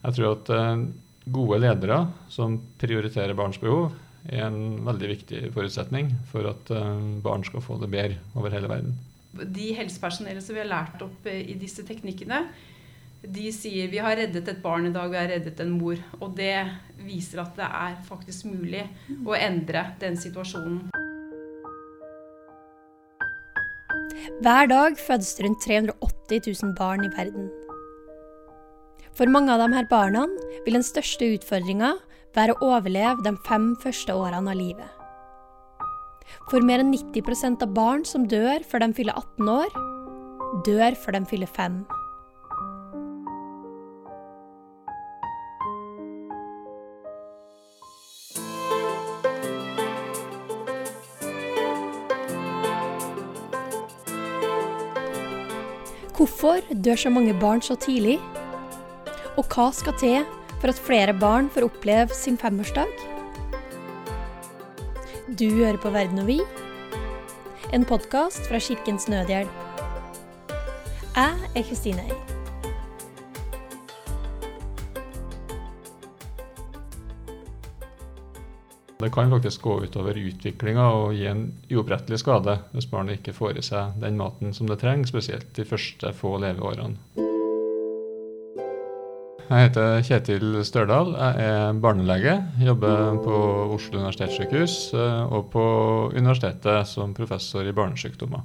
Jeg tror at eh, gode ledere som prioriterer barns behov, er en veldig viktig forutsetning for at eh, barn skal få det bedre over hele verden. De helsepersonellet som vi har lært opp eh, i disse teknikkene, de sier vi har reddet et barn i dag, vi har reddet en mor. Og det viser at det er faktisk mulig å endre den situasjonen. Hver dag fødes rundt 380 000 barn i verden. For mange av de her barna vil den største utfordringa være å overleve de fem første årene av livet. For mer enn 90% av barn som dør før de fyller 18 år, dør før de fyller 5. Hvorfor dør så mange barn så tidlig? Og hva skal til for at flere barn får oppleve sin femårsdag? Du hører på Verden og vi, en podkast fra Kirkens Nødhjelp. Jeg er Kristine Eid. Det kan faktisk gå utover utviklinga og gi en uopprettelig skade hvis barnet ikke får i seg den maten som det trenger, spesielt de første få leveårene. Jeg heter Kjetil Størdal. Jeg er barnelege. Jobber på Oslo universitetssykehus eh, og på universitetet som professor i barnesykdommer.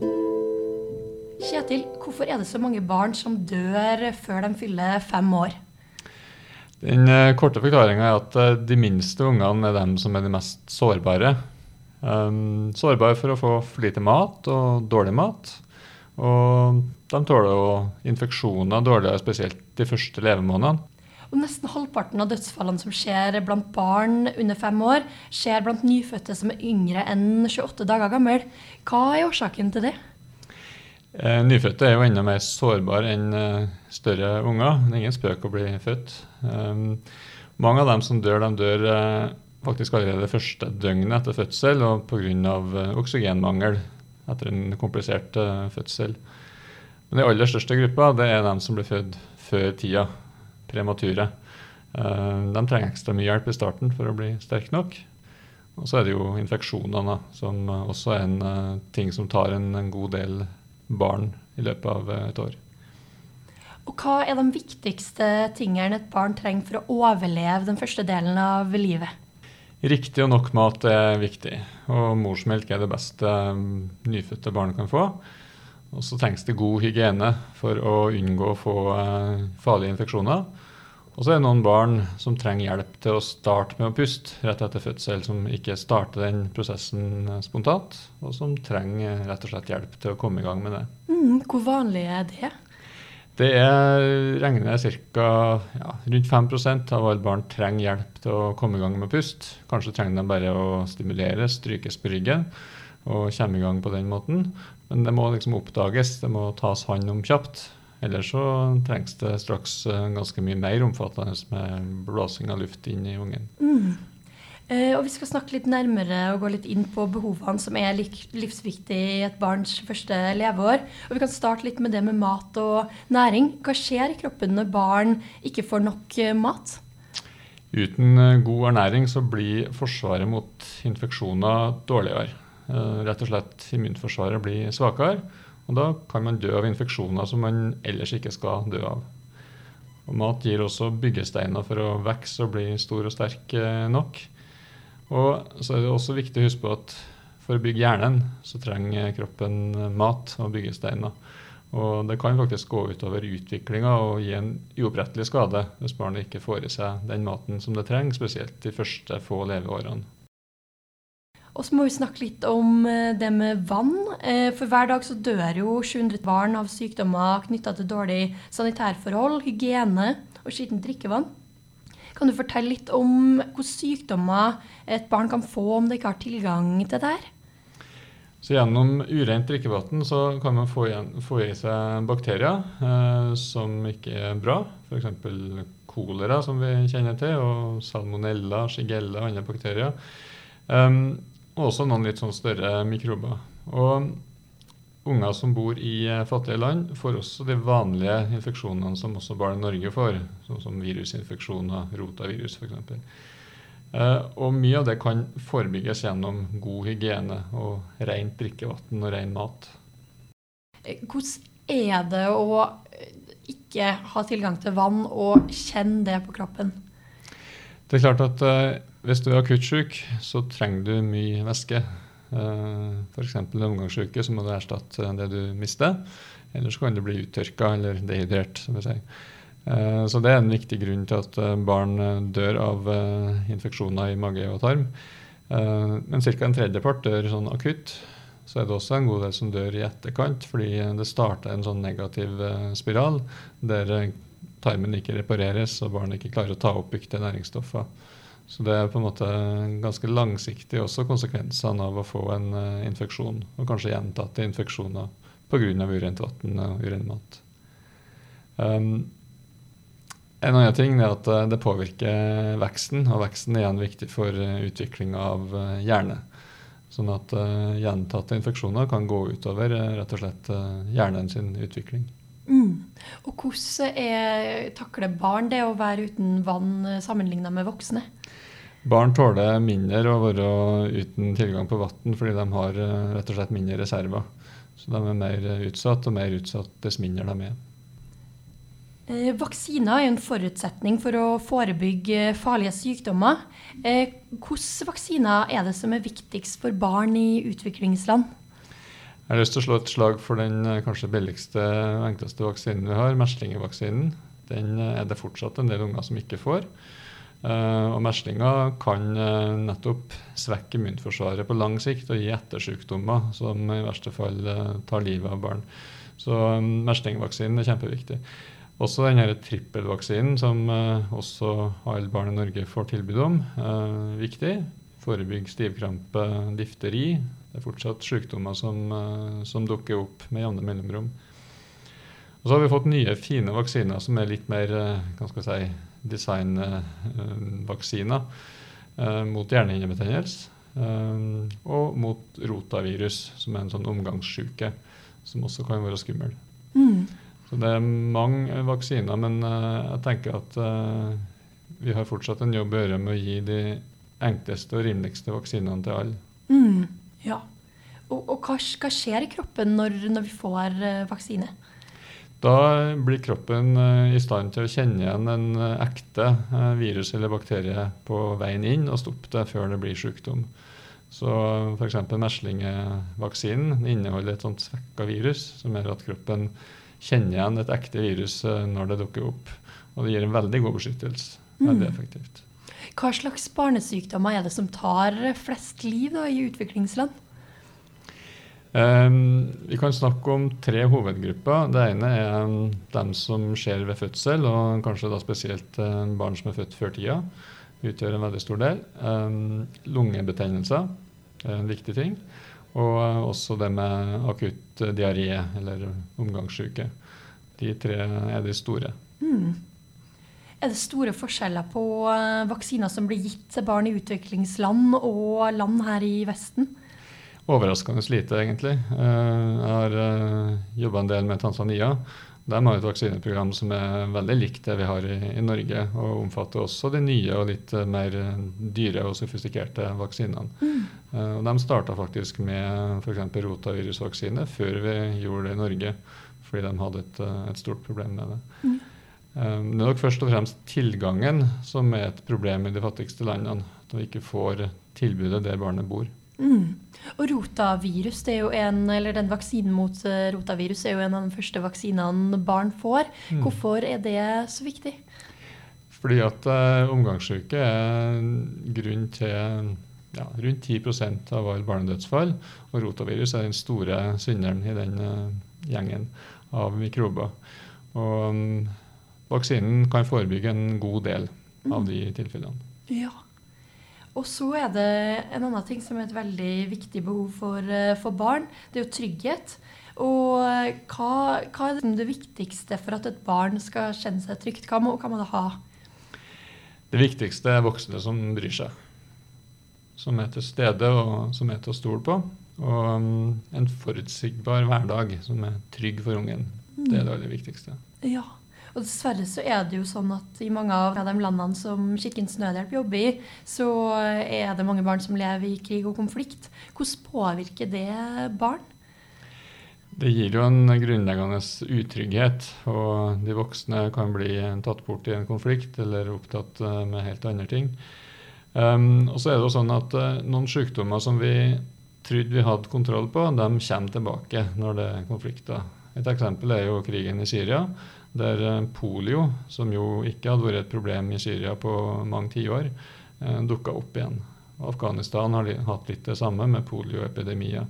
Kjetil, hvorfor er det så mange barn som dør før de fyller fem år? Den eh, korte forklaringa er at eh, de minste ungene er dem som er de mest sårbare. Um, sårbare for å få for lite mat og dårlig mat. Og de tåler jo infeksjoner dårligere, spesielt de første levemånedene. Og nesten halvparten av dødsfallene som skjer blant barn under fem år, skjer blant nyfødte som er yngre enn 28 dager gammel. Hva er årsaken til det? Eh, nyfødte er jo enda mer sårbare enn eh, større unger. Det er ingen spøk å bli født. Um, mange av dem som dør, de dør eh, faktisk allerede det første døgnet etter fødsel og pga. Oksygenmangel etter en komplisert fødsel. Men den aller største gruppa det er dem som blir født før tida premature. Eh, de trenger ekstra mye hjelp i starten for å bli sterke nok. Og så er det jo infeksjonene, som også er en uh, ting som tar en, en, god del barn i løpet av uh, et år. Og Hva er de viktigste tingene et barn trenger for å overleve den første delen av livet? Riktig og nok mat er viktig. Og morsmelk er det beste nyfødte barn kan få. Og så trengs det god hygiene for å unngå å få uh, farlige infeksjoner. Og så er det noen barn som trenger hjelp til å starte med å puste rett etter fødsel, som ikke starter den prosessen eh, spontant, og som trenger rett og slett hjelp til å komme i gang med det. Mm, hvor vanlig er det? Det er regner ca. Ja, rundt 5% av alle barn trenger hjelp til å komme i gang med å puste. Kanskje trenger de bare å stimuleres, strykes på ryggen og komme i gang på den måten. Men det må liksom oppdages, det må tas hånd om kjapt. Ellers så trengs det straks eh, ganske mye mer omfattende med blåsing av luft inn i ungen. Mm. Eh, og Vi skal snakke litt nærmere og gå litt inn på behovene som er livsviktige i et barns første leveår. Og Vi kan starte litt med det med mat og næring. Hva skjer i kroppen når barn ikke får nok eh, mat? Uten god ernæring så blir forsvaret mot infeksjoner dårligere. Rett og slett immunforsvaret blir svakere. Og Da kan man dø av infeksjoner som man ellers ikke skal dø av. Og Mat gir også byggesteiner for å vokse og bli stor og sterk eh, nok. Og så er det også viktig å huske på at for å bygge hjernen, så trenger kroppen mat og byggesteiner. Og det kan faktisk gå utover utviklinga og gi en uopprettelig skade hvis barnet ikke får i seg den maten som det trenger, spesielt de første få leveårene. Og så må vi snakke litt om eh, det med vann. Eh, for hver dag så dør jo 700 barn av sykdommer knytta til dårlig sanitærforhold, hygiene og skittent drikkevann. Kan du fortelle litt om hvilke sykdommer et barn kan få om det ikke har tilgang til det her? Så Gjennom urent drikkevann kan man få, igjen, få, i seg bakterier eh, som ikke er bra. F.eks. kolera, som vi kjenner til, og salmonella, shigella og andre bakterier. Um, og også noen litt sånn større mikrober. Og unger som bor i fattige land, får også de vanlige infeksjonene som også barn i Norge får, sånn som virusinfeksjoner, rotavirus f.eks. Uh, og mye av det kan forebygges gjennom god hygiene og rent drikkevann og ren mat. Hvordan er det å ikke ha tilgang til vann og kjenne det på kroppen? Det er klart at uh, hvis du er akuttsyk, så trenger du mye væske. Uh, F.eks. omgangssyke, så må du erstatte det du mister. Ellers kan du bli uttørka eller dehydrert. som vi sier. Eh, så det er en viktig grunn til at eh, barn eh, dør av infeksjoner i mage og tarm. Men ca. en tredjepart dør sånn akutt. Så er det også en god del som dør i etterkant, fordi det starter en sånn negativ spiral der tarmen ikke repareres og barnet ikke klarer å ta opp viktige næringsstoffer. Så det er på en måte ganske langsiktig også konsekvensene av å få en infeksjon, og kanskje gjentatte infeksjoner pga. urent vann og uren mat. Um, en annen ting er at eh, det påvirker veksten, og veksten er igjen viktig for eh, utvikling av eh, hjerne. Sånn at gjentatte infeksjoner kan gå utover rett og slett hjernen sin utvikling. Og hvordan er, takler barn det å være uten vann sammenlignet med voksne? Barn tåler mindre å være uten tilgang på vann fordi de har rett og slett mindre reserver. Så de er mer utsatt, og mer utsatt dess mindre de er. Eh, vaksiner er en forutsetning for å forebygge farlige sykdommer. Eh, hvilke vaksiner er det som er viktigst for barn i utviklingsland? Jeg har lyst til å slå et slag for den eh, kanskje billigste og enkleste vaksinen vi har, meslingevaksinen. Den er det fortsatt en del unger som ikke får. Og meslinger kan nettopp svekke immunforsvaret på lang sikt og gi ettersykdommer som i verste fall tar livet av barn. Så meslingvaksinen er kjempeviktig. Også denne trippelvaksinen, som også alle barn i Norge får tilbud om, er viktig. Forebygge stivkrampe, difteri. Det er fortsatt sykdommer som, uh, som dukker opp med jevne mellomrom. Og så har vi fått nye, fine vaksiner som er litt mer hva skal si, designvaksiner mot hjernehinnebetennelse. og mot rotavirus, som er en sånn omgangssjuke som også kan være skummel. Mm. Så det er mange vaksiner, men jeg tenker at vi har fortsatt en jobb å gjøre med å gi de enkleste og rimeligste vaksinene til alle. Mm, ja. Og, og hva, hva, skjer i kroppen når, når vi får uh, vaksine? Da blir kroppen i stand til å kjenne igjen en ekte virus eller bakterie på veien inn og stoppe det før det blir sykdom. Så f.eks. meslingevaksinen inneholder et sånt svekka virus som gjør at kroppen kjenner igjen et ekte virus eh, når det dukker opp. Og det gir en veldig god beskyttelse. Veldig mm. effektivt. Hva slags barnesykdommer er det som tar flest liv da, i utviklingsland? Um, vi kan snakke om tre hovedgrupper. Det ene er dem som skjer ved fødsel, og kanskje da spesielt barn som er født før tida. Utgjør en veldig stor del. Um, lungebetennelser er en viktig ting. Og eh, også det med akutt diaré eller omgangssyke. De tre er de store. Mm. Er det store forskjeller på eh, vaksiner som blir gitt til barn i utviklingsland og land her i Vesten? Overraskende lite, egentlig. Jeg har jobba en del med Tanzania. De har et vaksineprogram som er veldig likt det vi har i, i, Norge, og omfatter også de nye og litt eh, mer dyre og sofistikerte vaksinene. Mm. Uh, de starta faktisk med f.eks. rotavirusvaksine før vi gjorde det i Norge, fordi de hadde et, eh, et stort problem med det. Mm. Um, det er nok først og fremst tilgangen som er et problem i de fattigste landene. At vi ikke får tilbudet der barnet bor. Mm. Og rotavirus, det er jo en, eller den vaksinen mot eh, rotavirus er jo en av de første vaksinene barn får. Mm. Hvorfor er det så viktig? Fordi at uh, omgangssyke er grunn til ja, rundt 10% av alle barnedødsfall. Og rotavirus er den store synderen i den uh, gjengen av mikrober. Og um, vaksinen kan forebygge en god del av mm. de tilfellene. Ja. Og så er det en annen ting som er et veldig viktig behov for, eh, for barn. Det er jo trygghet. Og hva, hva, er det viktigste for at et barn skal kjenne seg trygt? Hva må, hva må det ha? Det viktigste er voksne som bryr seg. Som er til stede og som er til å stole på. Og um, en forutsigbar hverdag som er trygg for ungen. Det er det aller viktigste. Ja, og dessverre så er det jo sånn at i mange av de landene som Kirkens Nødhjelp jobber i, så er det mange barn som lever i krig og konflikt. Hvordan påvirker det barn? Det gir jo en grunnleggende utrygghet, og de voksne kan bli tatt bort i en konflikt eller opptatt eh, med helt andre ting. Um, og så er det jo sånn at uh, noen sykdommer som vi trodde vi hadde kontroll på, de kommer tilbake når det er konflikter. Et eksempel er jo krigen i Syria, der uh, polio, som jo ikke hadde vært et problem i Syria på mange tiår, uh, dukka opp igjen. Afghanistan har hatt litt det samme med polioepidemier.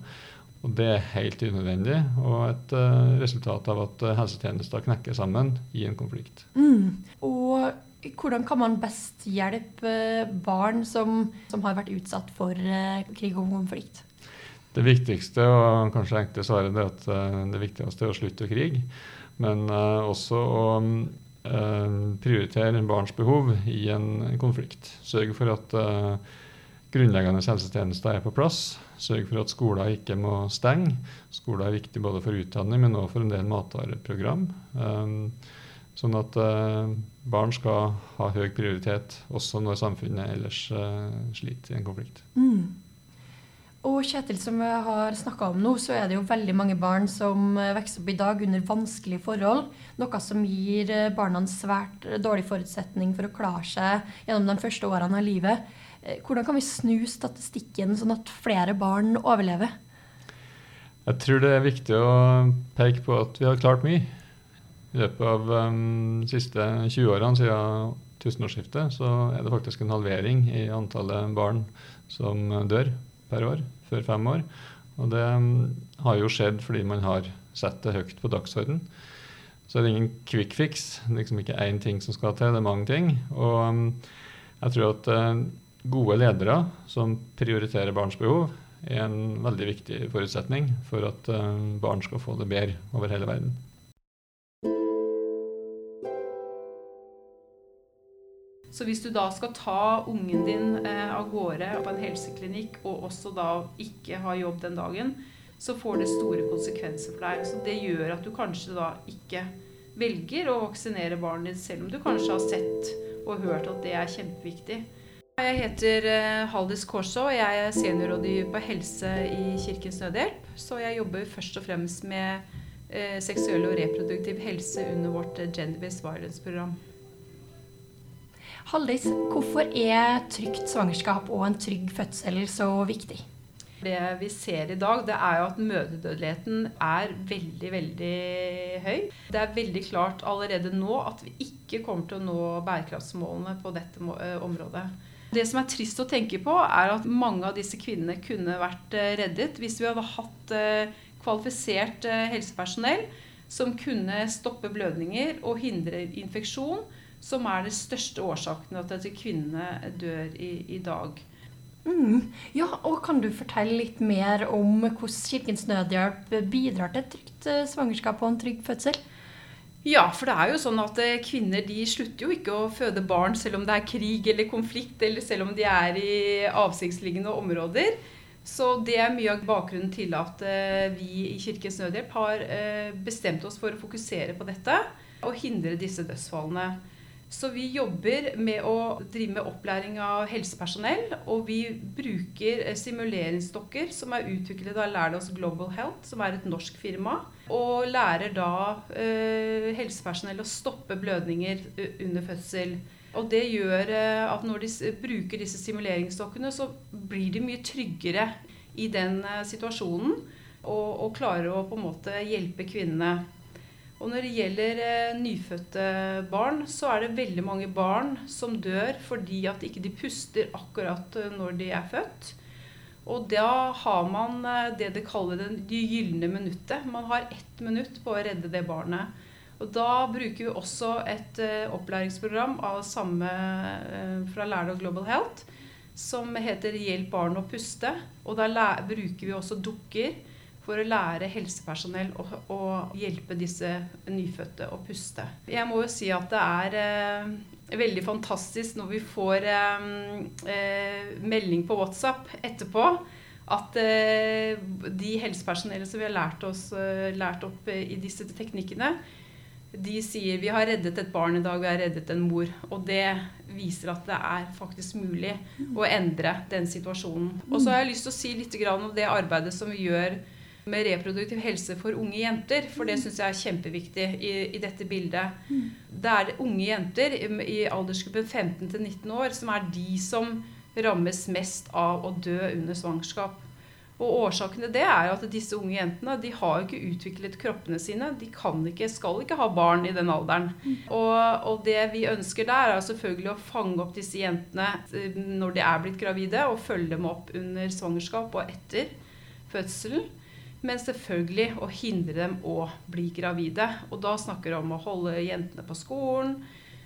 Og det er helt unødvendig, og et uh, resultat av at helsetjenester knekker sammen i en konflikt. Mm. Og hvordan kan man best hjelpe barn som, som har vært utsatt for uh, krig og konflikt? Det viktigste, og kanskje enkle svaret, er at uh, det viktigste er å slutte krig. Men også å prioritere barns behov i en konflikt. Sørge for at grunnleggende helsetjenester er på plass. Sørge for at skoler ikke må stenge. Skoler er viktig både for utdanning, men også for en del matvareprogram. Sånn at barn skal ha høy prioritet også når samfunnet ellers sliter i en konflikt. Mm. Og Kjetil, som vi har snakka om nå, så er det jo veldig mange barn som vokser opp i dag under vanskelige forhold. Noe som gir barna en svært dårlig forutsetning for å klare seg gjennom de første årene av livet. Eh, hvordan kan vi snu statistikken sånn at flere barn overlever? Jeg tror det er viktig å peke på at vi har klart mye. I løpet av de um, siste 20 årene siden tusenårsskiftet så er det faktisk en halvering i antallet barn som dør per år før fem år. Og det um, har jo skjedd fordi man har sett det høyt på dagsorden. Så det er ingen quick fix. Det er liksom ikke én ting som skal til, det er mange ting. Og um, jeg tror at uh, Gode ledere som prioriterer barns behov, er en veldig viktig forutsetning for at eh, barn skal få det bedre over hele verden. Så hvis du da skal ta ungen din eh, av gårde på en helseklinikk, og også da ikke ha jobb den dagen, så får det store konsekvenser for deg. Så det gjør at du kanskje da ikke velger å vaksinere barnet ditt, selv om du kanskje har sett og hørt at det er kjempeviktig. Jeg heter eh, Haldis Kårså, og jeg er seniorrådgiver på helse i Kirkens Nødhjelp. Så jeg jobber først og fremst med eh, seksuell og reproduktiv helse under vårt eh, Gender-Based Violence-program. Haldis, hvorfor er trygt svangerskap og en trygg fødsel så viktig? Det vi ser i dag, det er jo at mødredødeligheten er veldig, veldig høy. Det er veldig klart allerede nå at vi ikke kommer til å nå bærekraftsmålene på dette området. Det som er trist å tenke på, er at mange av disse kvinnene kunne vært eh, reddet hvis vi hadde hatt eh, kvalifisert eh, helsepersonell som kunne stoppe blødninger og hindre infeksjon, som er de største årsakene til at kvinnene dør i, i dag. Mm. Ja, og Kan du fortelle litt mer om hvordan Kirkens Nødhjelp bidrar til et trygt svangerskap og en trygg fødsel? Ja, for det er jo sånn at eh, kvinner de slutter jo ikke å føde barn selv om det er krig eller konflikt, eller selv om de er i avsiktsliggende områder. Så det er mye av bakgrunnen til at eh, vi i Kirkens Nødhjelp har eh, bestemt oss for å fokusere på dette og hindre disse dødsfallene. Så vi jobber med å drive med opplæring av helsepersonell. Og vi bruker eh, simuleringsdokker som er utviklet av Lærdos Global Health, som er et norsk firma. Og lærer da eh, helsepersonell å stoppe blødninger under fødsel. Og det gjør eh, at når de bruker disse simuleringsdokkene, så blir de mye tryggere i den eh, situasjonen. Og, og klarer å på en måte hjelpe kvinnene. Og når det gjelder eh, nyfødte barn, så er det veldig mange barn som dør fordi at ikke de puster akkurat eh, når de er født. Og da har man eh, det de kaller det, de gylne minuttet. Man har ett minutt på å redde det barnet. Og da bruker vi også et uh, opplæringsprogram av samme uh, fra Lærdal Global Health som heter 'Hjelp barn å puste'. Og da bruker vi også dukker for å lære helsepersonell å, å, hjelpe disse nyfødte å puste. Jeg må jo si at det er eh, veldig fantastisk når vi får eh, eh, melding på WhatsApp etterpå at eh, de helsepersonellet som vi har lært, oss, eh, lært opp eh, i disse teknikkene, de sier vi har reddet et barn i dag, vi har reddet en mor. Og det viser at det er faktisk mulig å endre den situasjonen. Og så har jeg lyst til å si litt om det arbeidet som vi gjør med reproduktiv helse for unge jenter. For det syns jeg er kjempeviktig i, i, dette bildet. Det er unge jenter i aldersgruppen 15 til 19 år som er de som rammes mest av å dø under svangerskap. Og årsaken til det er at disse unge jentene de har ikke utviklet kroppene sine. De kan ikke, skal ikke ha barn i den alderen. Og, og, det vi ønsker der, er selvfølgelig å fange opp disse jentene eh, når de er blitt gravide, og følge dem opp under svangerskap og etter fødselen. Men selvfølgelig å hindre dem å bli gravide. Og da snakker vi om å holde jentene på skolen.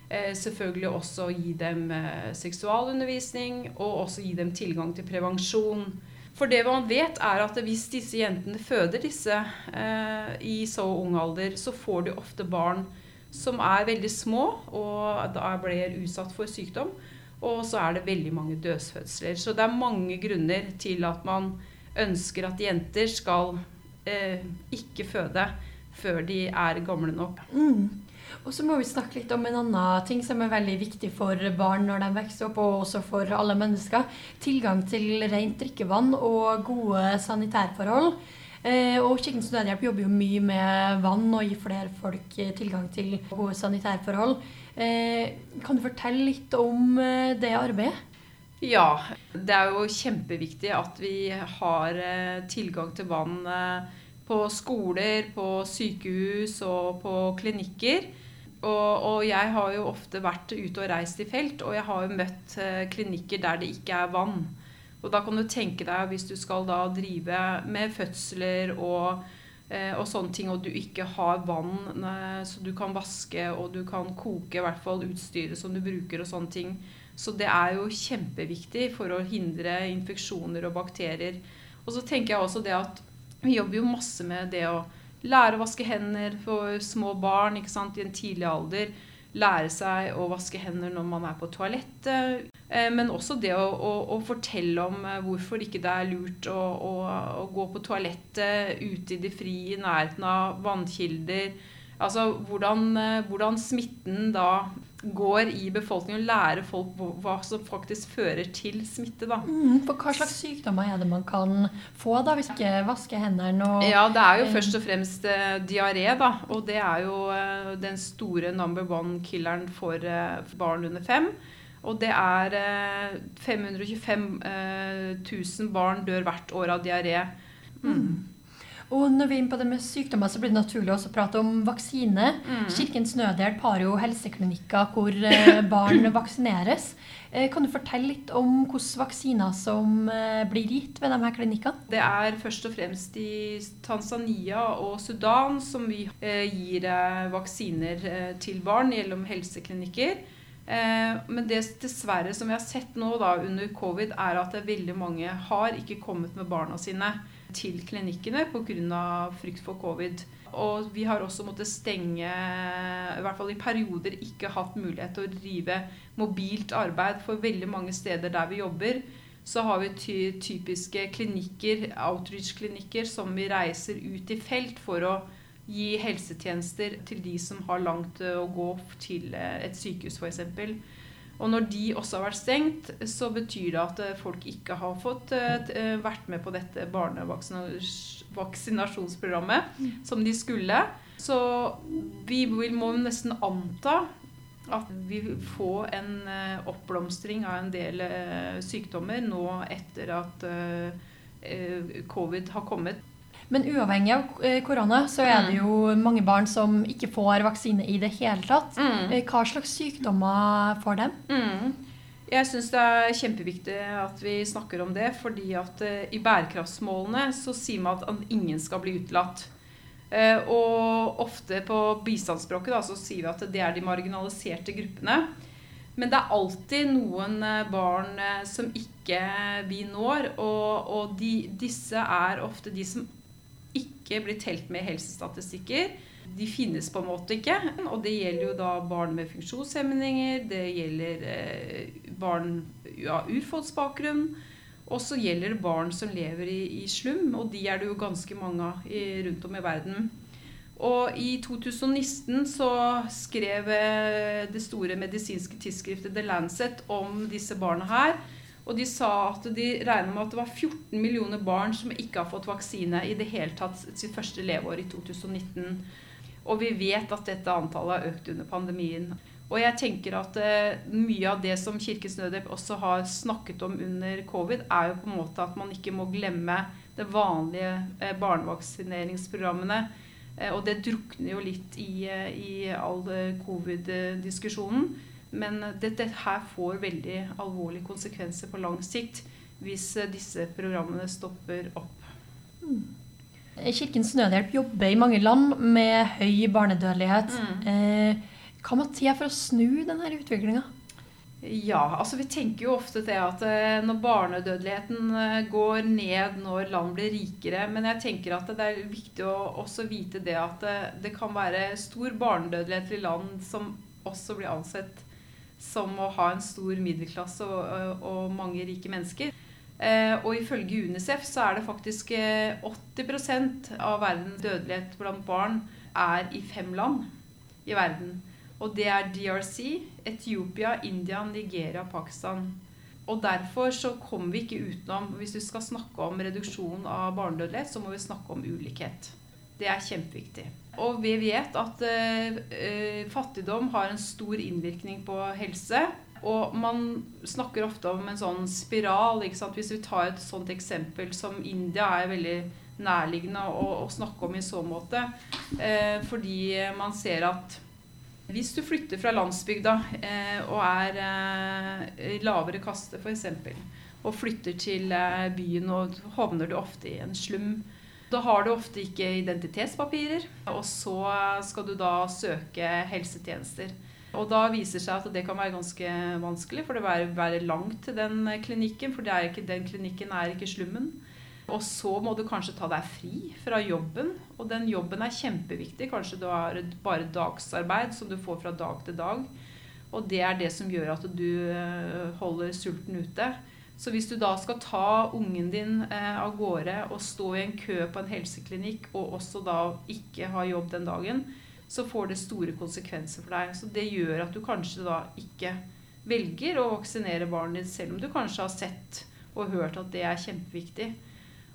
Eh, selvfølgelig også gi dem eh, seksualundervisning, og også gi dem tilgang til prevensjon. For det man vet, er at hvis disse jentene føder disse eh, i så ung alder, så får de ofte barn som er veldig små og da blir utsatt for sykdom. Og så er det veldig mange dødsfødsler. Så det er mange grunner til at man ønsker at jenter skal eh, ikke føde før de er gamle nok. Mm. Og så må vi snakke litt om en annen ting som er veldig viktig for barn når de vokser opp, og også for alle mennesker. Tilgang til rent drikkevann og gode sanitærforhold. Eh, og Kirkens Nødhjelp jobber jo mye med vann og gir flere folk eh, tilgang til gode sanitærforhold. Eh, kan du fortelle litt om eh, det arbeidet? Ja, det er jo kjempeviktig at vi har eh, tilgang til vann eh, på skoler, på sykehus og på klinikker. Og, og, jeg har jo ofte vært ute og reist i felt, og jeg har jo møtt eh, klinikker der det ikke er vann. Og da kan du tenke deg, hvis du skal da drive med fødsler og, og sånne ting, og du ikke har vann så du kan vaske og du kan koke i hvert fall utstyret som du bruker og sånne ting. Så det er jo kjempeviktig for å hindre infeksjoner og bakterier. Og så tenker jeg også det at vi jobber jo masse med det å lære å vaske hender for små barn i en tidlig alder. Lære seg å vaske hender når man er på toalettet. Eh, men også det å, å, å fortelle om eh, hvorfor ikke det er lurt å, å gå på toalettet ute i det frie, i nærheten av vannkilder. Altså hvordan, eh, hvordan smitten da går i befolkningen og lærer folk hva som faktisk fører til smitte. Da. Mm, for hva slags sykdommer er det man kan få da, hvis ikke vasker hendene? Og, ja, Det er jo eh, først og fremst eh, diaré. da, Og det er jo eh, den store number one-killeren for uh, barn under fem. Og det er 525 000 barn dør hvert år av diaré. Mm. Og når vi er inne på det med sykdommer, så blir det naturlig også å prate om vaksine. Mm. Kirkens Nødhjelp har jo helseklinikker hvor eh, barn vaksineres. Eh, kan du fortelle litt om hvilke vaksiner som eh, blir gitt ved de her klinikkene? Det er først og fremst i Tanzania og Sudan som vi gir vaksiner til barn gjennom helseklinikker. Men det dessverre som vi har sett nå da under covid, er at veldig mange har ikke kommet med barna sine til klinikkene pga. frykt for covid. Og vi har også måttet stenge, i hvert fall i perioder, ikke hatt mulighet til å drive mobilt arbeid. For veldig mange steder der vi jobber, så har vi ty typiske klinikker, outreach-klinikker, som vi reiser ut i felt for å gi helsetjenester til de som har langt å gå til et sykehus, f.eks. Og når de også har vært stengt, så betyr det at eh, folk ikke har fått eh, eh, vært med på dette barnevaksinasjonsprogrammet mm. som de skulle. Så vi må nesten anta at vi får en oppblomstring av en del sykdommer nå etter at covid har kommet. Men uavhengig av eh, korona, så er det mm. jo mange barn som ikke får vaksine i det hele tatt. Mm. Eh, hva slags sykdommer får dem? Mm. Jeg syns det er kjempeviktig at vi snakker om det. fordi at uh, i bærekraftsmålene så sier man at ingen skal bli utelatt. Og ofte på bistandsspråket da, så sier vi at det er de marginaliserte gruppene. Men det er alltid noen barn som ikke vi når. Og, og de, disse er ofte de som ikke blir telt med helsestatistikker. De finnes på en måte ikke. Og det gjelder jo da barn med funksjonshemninger, det gjelder eh, barn av ja, urfolksbakgrunn. Og så gjelder det barn som lever i, i, slum, og de er det jo ganske mange av rundt om i verden. Og i 2019 så skrev eh, det store medisinske tidsskriftet The Lancet om disse barna her. Og de sa at de regner med at det var 14 millioner barn som ikke har fått vaksine i det hele tatt sitt første leveår i 2019. Og vi vet at dette antallet har økt under pandemien. Og jeg tenker at uh, mye av det som Kirkens Nødhjelp også har snakket om under covid, er jo på en måte at man ikke må glemme de vanlige uh, barnevaksineringsprogrammene. Uh, og det drukner jo litt i, i all covid-diskusjonen. Men dette her får veldig alvorlige konsekvenser på lang sikt hvis disse programmene stopper opp. Mm. Kirkens Nødhjelp jobber i mange land med høy barnedødelighet. Mm. Hva må til for å snu denne utviklinga? Ja, altså vi tenker jo ofte det at eh, når barnedødeligheten eh, går ned når land blir rikere Men jeg tenker at det er viktig å også vite det at det, eh, det kan være stor barnedødelighet i land som også blir ansett som å ha en stor middelklasse og, og mange rike mennesker. Og ifølge UNICEF så er det faktisk 80% av verdens dødelighet blant barn er i fem land i verden. Og det er DRC, Etiopia, India, Nigeria, Pakistan. Og derfor så kommer vi ikke utenom Hvis du skal snakke om reduksjon av barnedødelighet, så må vi snakke om ulikhet. Det er kjempeviktig. Og vi vet at eh, fattigdom har en stor innvirkning på helse. Og man snakker ofte om en sånn spiral. Hvis vi tar et sånt eksempel som India er veldig nærliggende å, å snakke om i så måte. Eh, fordi man ser at hvis du flytter fra landsbygda eh, og er eh, lavere kaste f.eks., og flytter til eh, byen, og havner du ofte i en slum. Da har du ofte ikke identitetspapirer, og så skal du da søke helsetjenester. Og da viser det seg at det kan være ganske vanskelig, for det vil være langt til den klinikken. For ikke, den klinikken er ikke slummen. Og så må du kanskje ta deg fri fra jobben. Og den jobben er kjempeviktig. Kanskje du har bare dagsarbeid som du får fra dag til dag. Og det er det som gjør at du eh, holder sulten ute. Så hvis du da skal ta ungen din eh, av gårde og stå i en kø på en helseklinikk, og også da ikke ha jobb den dagen, så får det store konsekvenser for deg. Så det gjør at du kanskje da ikke velger å vaksinere barnet ditt, selv om du kanskje har sett og hørt at det er kjempeviktig.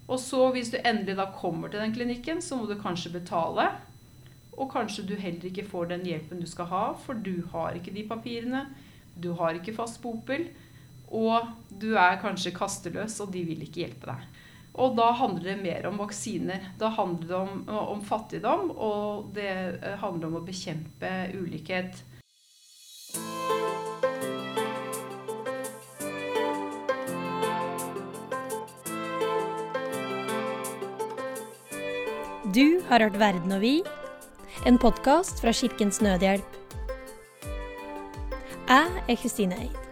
Og så hvis du endelig da kommer til den klinikken, så må du kanskje betale. Og kanskje du heller ikke får den hjelpen du skal ha, for du har ikke de papirene. Du har ikke fast bopel. Og du er kanskje kasteløs, og de vil ikke hjelpe deg. Og da handler det mer om vaksiner. Da handler det om, om fattigdom, og det eh, handler om å bekjempe ulikhet. Du har hørt Verden og vi, en podkast fra Kirkens Nødhjelp. Jeg er Kristine Eid.